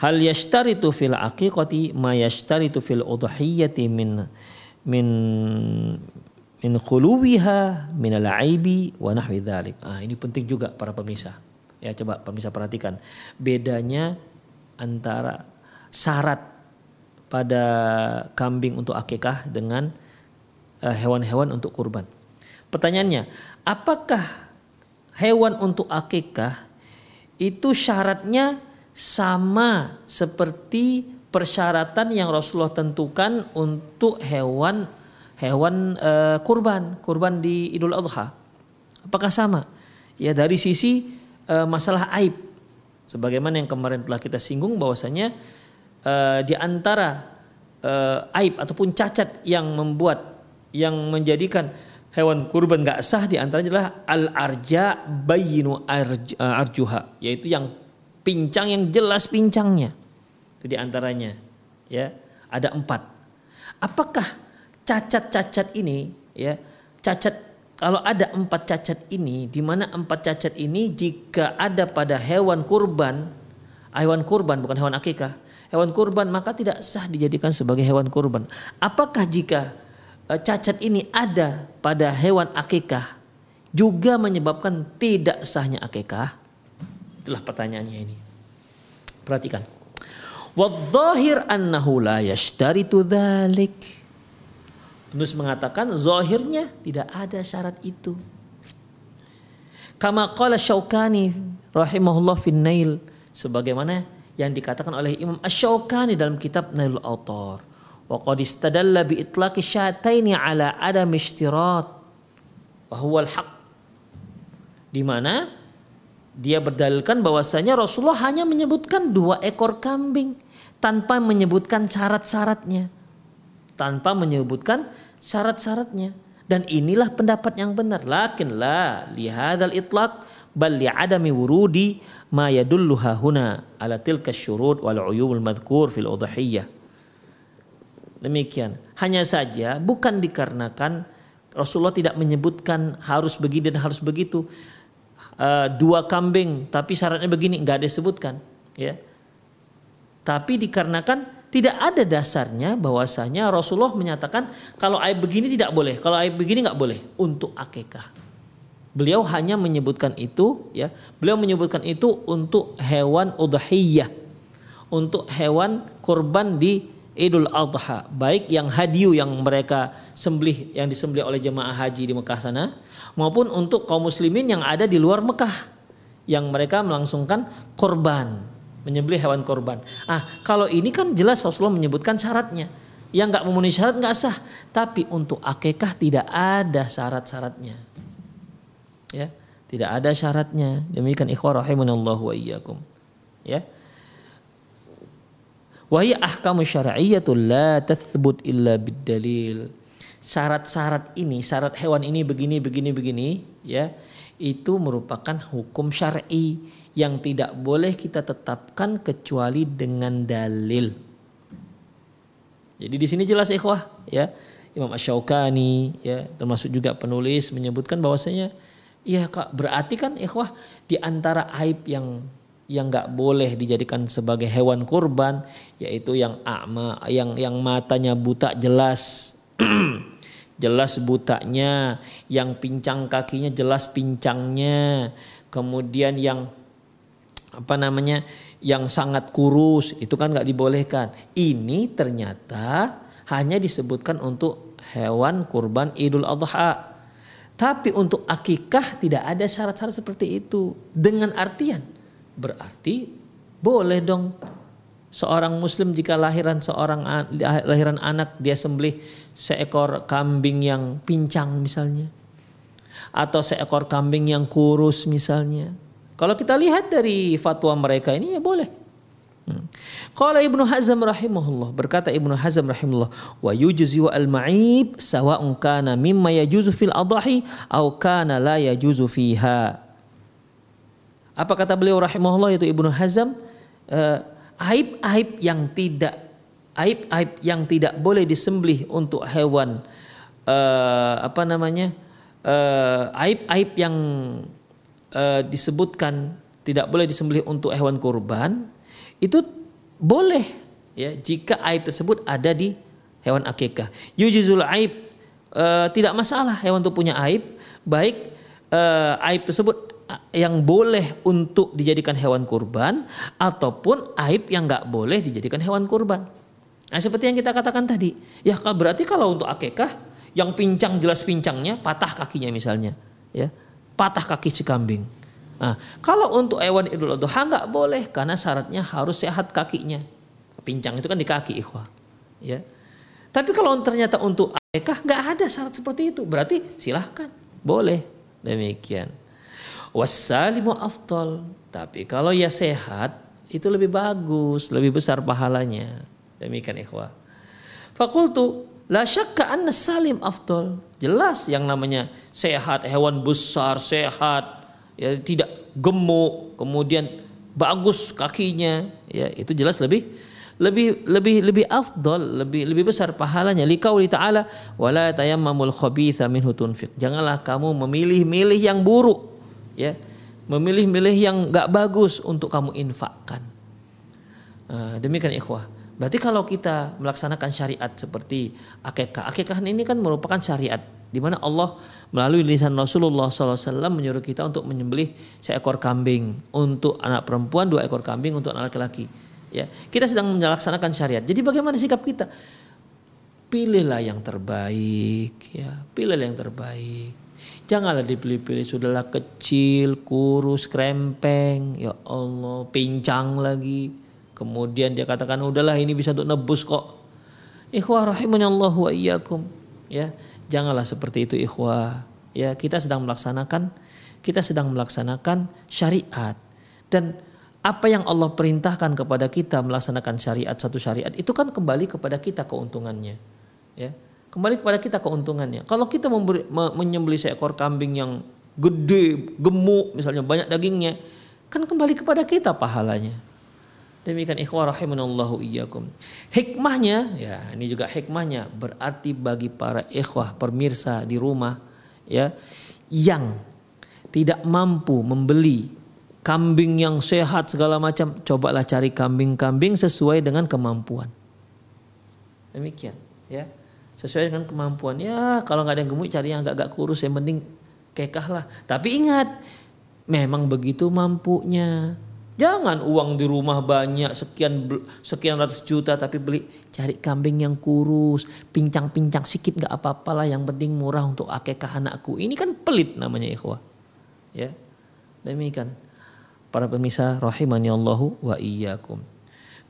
Hal yashtaritu fil aqiqati ma yashtaritu fil udhiyati min min min khuluwiha min al aibi wa nahwi dzalik. Ah ini penting juga para pemirsa. Ya coba pemirsa perhatikan bedanya antara syarat pada kambing untuk akikah dengan eh, hewan-hewan untuk kurban. Pertanyaannya, apakah hewan untuk akikah itu syaratnya sama seperti persyaratan yang Rasulullah tentukan untuk hewan hewan uh, kurban kurban di Idul Adha. Apakah sama? Ya dari sisi uh, masalah aib. Sebagaimana yang kemarin telah kita singgung bahwasanya uh, di antara uh, aib ataupun cacat yang membuat yang menjadikan hewan kurban gak sah di antaranya adalah al arja bayinu arj, arjuha yaitu yang pincang yang jelas pincangnya. Itu di antaranya. Ya, ada empat. Apakah cacat-cacat ini, ya, cacat kalau ada empat cacat ini, di mana empat cacat ini jika ada pada hewan kurban, hewan kurban bukan hewan akikah, hewan kurban maka tidak sah dijadikan sebagai hewan kurban. Apakah jika eh, cacat ini ada pada hewan akikah juga menyebabkan tidak sahnya akikah? Itulah pertanyaannya ini. Perhatikan. Wadhahir annahu la yashtaritu dhalik. Penulis mengatakan zahirnya tidak ada syarat itu. Kama qala Syaukani rahimahullah fin Nail sebagaimana yang dikatakan oleh Imam Asy-Syaukani dalam kitab Nailul Autar. Wa qad istadalla bi itlaqi syataini ala adam ishtirat wa huwa al-haq. Di mana dia berdalilkan bahwasanya Rasulullah hanya menyebutkan dua ekor kambing tanpa menyebutkan syarat-syaratnya. Tanpa menyebutkan syarat-syaratnya. Dan inilah pendapat yang benar. Lakin la lihadal itlaq bal li'adami wurudi ma yadullu hahuna ala tilka syurut wal uyubul madhkur fil udhiyah. Demikian. Hanya saja bukan dikarenakan Rasulullah tidak menyebutkan harus begini dan harus begitu. Uh, dua kambing tapi syaratnya begini nggak disebutkan ya. Tapi dikarenakan tidak ada dasarnya bahwasanya Rasulullah menyatakan kalau aib begini tidak boleh kalau aib begini nggak boleh untuk akikah. Beliau hanya menyebutkan itu ya. Beliau menyebutkan itu untuk hewan udhiyah untuk hewan kurban di Idul Adha. Baik yang hadiu yang mereka sembelih yang disembelih oleh jemaah haji di Mekah sana maupun untuk kaum muslimin yang ada di luar Mekah yang mereka melangsungkan korban menyembelih hewan korban. Ah kalau ini kan jelas Rasulullah menyebutkan syaratnya. Yang nggak memenuhi syarat nggak sah. Tapi untuk akekah tidak ada syarat-syaratnya. Ya tidak ada syaratnya. Demikian ikhwah rahimanallahu wa iyyakum. Ya Wahya ahkamu syar'iyyatul la tathbut illa bid-dalil. Syarat-syarat ini, syarat hewan ini begini begini begini ya, itu merupakan hukum syar'i yang tidak boleh kita tetapkan kecuali dengan dalil. Jadi di sini jelas ikhwah ya. Imam Asy-Syaukani ya termasuk juga penulis menyebutkan bahwasanya ya Kak berarti kan ikhwah di antara aib yang yang nggak boleh dijadikan sebagai hewan kurban yaitu yang akma yang yang matanya buta jelas. Jelas butanya yang pincang kakinya jelas pincangnya. Kemudian yang apa namanya yang sangat kurus itu kan nggak dibolehkan. Ini ternyata hanya disebutkan untuk hewan kurban idul adha. Tapi untuk akikah tidak ada syarat-syarat seperti itu. Dengan artian berarti boleh dong seorang muslim jika lahiran seorang lahiran anak dia sembelih seekor kambing yang pincang misalnya atau seekor kambing yang kurus misalnya. Kalau kita lihat dari fatwa mereka ini ya boleh. Hmm. Qala Ibnu Hazm rahimahullah berkata Ibnu Hazm rahimahullah wa yujzi al ma'ib sawa'un kana mimma yajuzu fil adahi aw kana la yajuzu fiha. Apa kata beliau rahimahullah itu Ibnu Hazm? Uh, aib-aib yang tidak aib-aib yang tidak boleh disembelih untuk hewan uh, apa namanya uh, aib-aib yang disebutkan tidak boleh disembelih untuk hewan kurban itu boleh ya jika aib tersebut ada di hewan akikah. Yujizul aib uh, tidak masalah hewan itu punya aib baik uh, aib tersebut yang boleh untuk dijadikan hewan kurban ataupun aib yang nggak boleh dijadikan hewan kurban. Nah, seperti yang kita katakan tadi, ya berarti kalau untuk akekah yang pincang jelas pincangnya, patah kakinya misalnya, ya patah kaki si kambing. Nah, kalau untuk hewan idul adha nggak boleh karena syaratnya harus sehat kakinya. Pincang itu kan di kaki ikhwah. Ya. Tapi kalau ternyata untuk akekah nggak ada syarat seperti itu, berarti silahkan boleh demikian. Wassalimu afdal. Tapi kalau ya sehat itu lebih bagus, lebih besar pahalanya. Demikian ikhwah. Fakultu la syakka anna salim afdal. Jelas yang namanya sehat, hewan besar, sehat, ya tidak gemuk, kemudian bagus kakinya, ya itu jelas lebih lebih lebih lebih afdal, lebih lebih besar pahalanya. Liqauli ta'ala wala tayammamul khabitha minhu. Janganlah kamu memilih-milih yang buruk ya memilih-milih yang nggak bagus untuk kamu infakkan. Uh, demikian ikhwah. Berarti kalau kita melaksanakan syariat seperti akekah, akekah ini kan merupakan syariat di mana Allah melalui lisan Rasulullah SAW menyuruh kita untuk menyembelih seekor kambing untuk anak perempuan, dua ekor kambing untuk anak laki-laki. Ya, kita sedang melaksanakan syariat. Jadi bagaimana sikap kita? Pilihlah yang terbaik, ya, pilihlah yang terbaik. Janganlah dipilih-pilih sudahlah kecil, kurus, krempeng, ya Allah, pincang lagi. Kemudian dia katakan udahlah ini bisa untuk nebus kok. Ikhwah rahimani Allah wa iyyakum. Ya, janganlah seperti itu ikhwah. Ya, kita sedang melaksanakan kita sedang melaksanakan syariat dan apa yang Allah perintahkan kepada kita melaksanakan syariat satu syariat itu kan kembali kepada kita keuntungannya. Ya kembali kepada kita keuntungannya. Kalau kita memberi, menyembeli seekor kambing yang gede, gemuk, misalnya banyak dagingnya, kan kembali kepada kita pahalanya. Demikian ikhwah rahimanallahu iyyakum. Hikmahnya, ya ini juga hikmahnya berarti bagi para ikhwah pemirsa di rumah ya yang tidak mampu membeli kambing yang sehat segala macam, cobalah cari kambing-kambing sesuai dengan kemampuan. Demikian, ya sesuai dengan kemampuan. Ya kalau nggak ada yang gemuk cari yang agak-agak kurus yang penting kekah lah. Tapi ingat memang begitu mampunya. Jangan uang di rumah banyak sekian sekian ratus juta tapi beli cari kambing yang kurus, pincang-pincang sedikit nggak apa-apalah yang penting murah untuk akekah anakku. Ini kan pelit namanya ikhwah. Ya. Demikian. Para pemirsa rahimani Allahu wa iyyakum.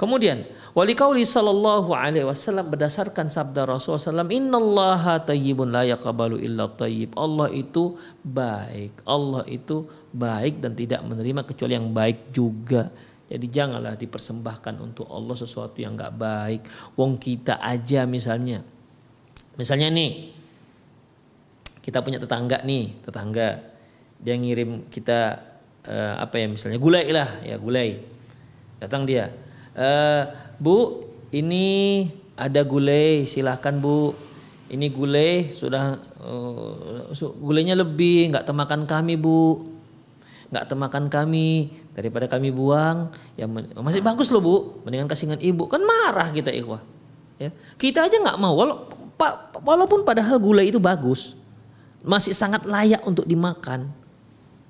Kemudian wali kauli sallallahu alaihi wasallam berdasarkan sabda Rasulullah SAW, Innallaha tayyibun la yaqbalu illa tayyib. Allah itu baik. Allah itu baik dan tidak menerima kecuali yang baik juga. Jadi janganlah dipersembahkan untuk Allah sesuatu yang nggak baik. Wong kita aja misalnya. Misalnya nih, kita punya tetangga nih, tetangga dia ngirim kita uh, apa ya misalnya gulai lah ya gulai. Datang dia, Uh, bu, ini ada gulai, silahkan bu. Ini gulai sudah uh, gulainya lebih, nggak temakan kami bu, nggak temakan kami daripada kami buang. Ya masih bagus loh bu, mendingan kasih dengan ibu. Kan marah kita ikhwah. Ya. Kita aja nggak mau, walaupun padahal gulai itu bagus, masih sangat layak untuk dimakan.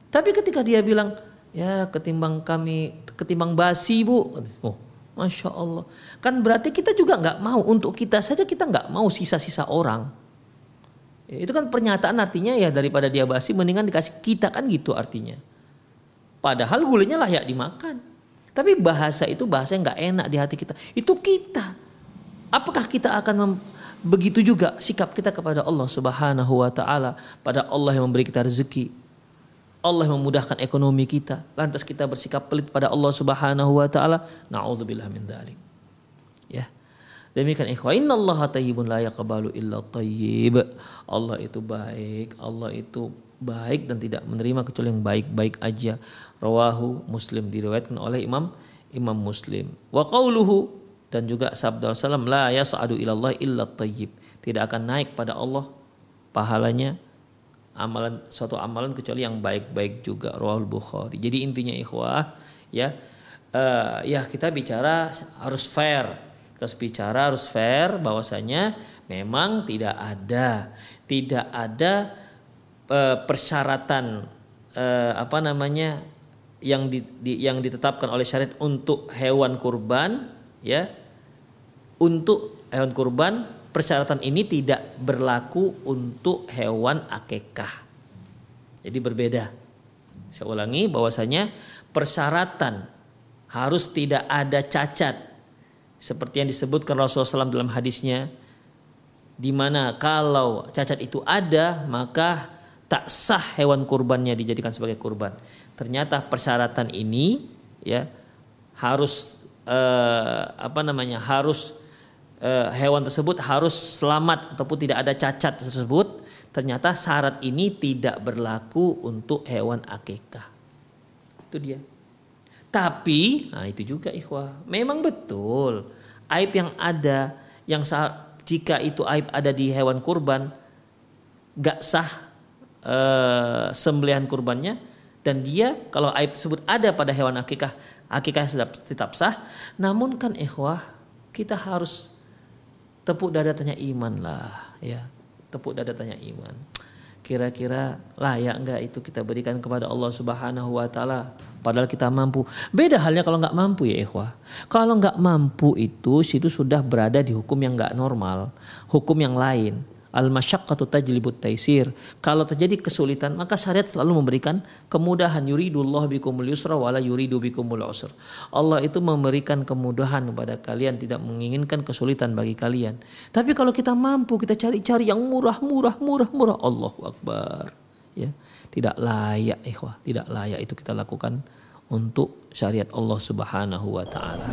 Tapi ketika dia bilang, ya ketimbang kami, ketimbang basi bu, oh Masya Allah. Kan berarti kita juga nggak mau untuk kita saja kita nggak mau sisa-sisa orang. Ya, itu kan pernyataan artinya ya daripada dia basi mendingan dikasih kita kan gitu artinya. Padahal gulanya layak dimakan. Tapi bahasa itu bahasa yang nggak enak di hati kita. Itu kita. Apakah kita akan begitu juga sikap kita kepada Allah Subhanahu wa taala, pada Allah yang memberi kita rezeki. Allah memudahkan ekonomi kita. Lantas kita bersikap pelit pada Allah Subhanahu wa taala. Nauzubillah min dzalik. Ya. Demikian ikhwah, innallaha tayyibun la yaqbalu illa tayyib. Allah itu baik, Allah itu baik dan tidak menerima kecuali yang baik-baik aja. Rawahu Muslim diriwayatkan oleh Imam Imam Muslim. Wa qauluhu dan juga sabda Rasulullah la yas'adu ilallah illa tayyib. Tidak akan naik pada Allah pahalanya amalan suatu amalan kecuali yang baik-baik juga rawahul Bukhari. Jadi intinya ikhwah ya uh, ya kita bicara harus fair terus bicara harus fair bahwasanya memang tidak ada tidak ada uh, persyaratan uh, apa namanya yang di, di, yang ditetapkan oleh syariat untuk hewan kurban ya untuk hewan kurban persyaratan ini tidak berlaku untuk hewan akekah. Jadi berbeda. Saya ulangi bahwasanya persyaratan harus tidak ada cacat. Seperti yang disebutkan Rasulullah SAW dalam hadisnya di mana kalau cacat itu ada maka tak sah hewan kurbannya dijadikan sebagai kurban. Ternyata persyaratan ini ya harus eh, apa namanya harus eh, hewan tersebut harus selamat ataupun tidak ada cacat tersebut. Ternyata syarat ini tidak berlaku untuk hewan akikah. Itu dia. Tapi, nah itu juga ikhwah, memang betul aib yang ada yang sah, jika itu aib ada di hewan kurban gak sah e, sembelihan kurbannya dan dia kalau aib tersebut ada pada hewan akikah akikah tetap sah namun kan ikhwah kita harus tepuk dada tanya iman lah ya tepuk dada tanya iman kira-kira layak enggak itu kita berikan kepada Allah Subhanahu wa taala padahal kita mampu. Beda halnya kalau nggak mampu ya ikhwah. Kalau nggak mampu itu situ sudah berada di hukum yang nggak normal, hukum yang lain. Al masyaqqatu tajlibut taisir. Kalau terjadi kesulitan maka syariat selalu memberikan kemudahan. Yuridullah bikumul yusra wala yuridu bikumul usra. Allah itu memberikan kemudahan kepada kalian, tidak menginginkan kesulitan bagi kalian. Tapi kalau kita mampu, kita cari-cari yang murah, murah, murah, murah. Allahu Akbar. Ya, tidak layak ikhwah, tidak layak itu kita lakukan untuk syariat Allah Subhanahu wa taala.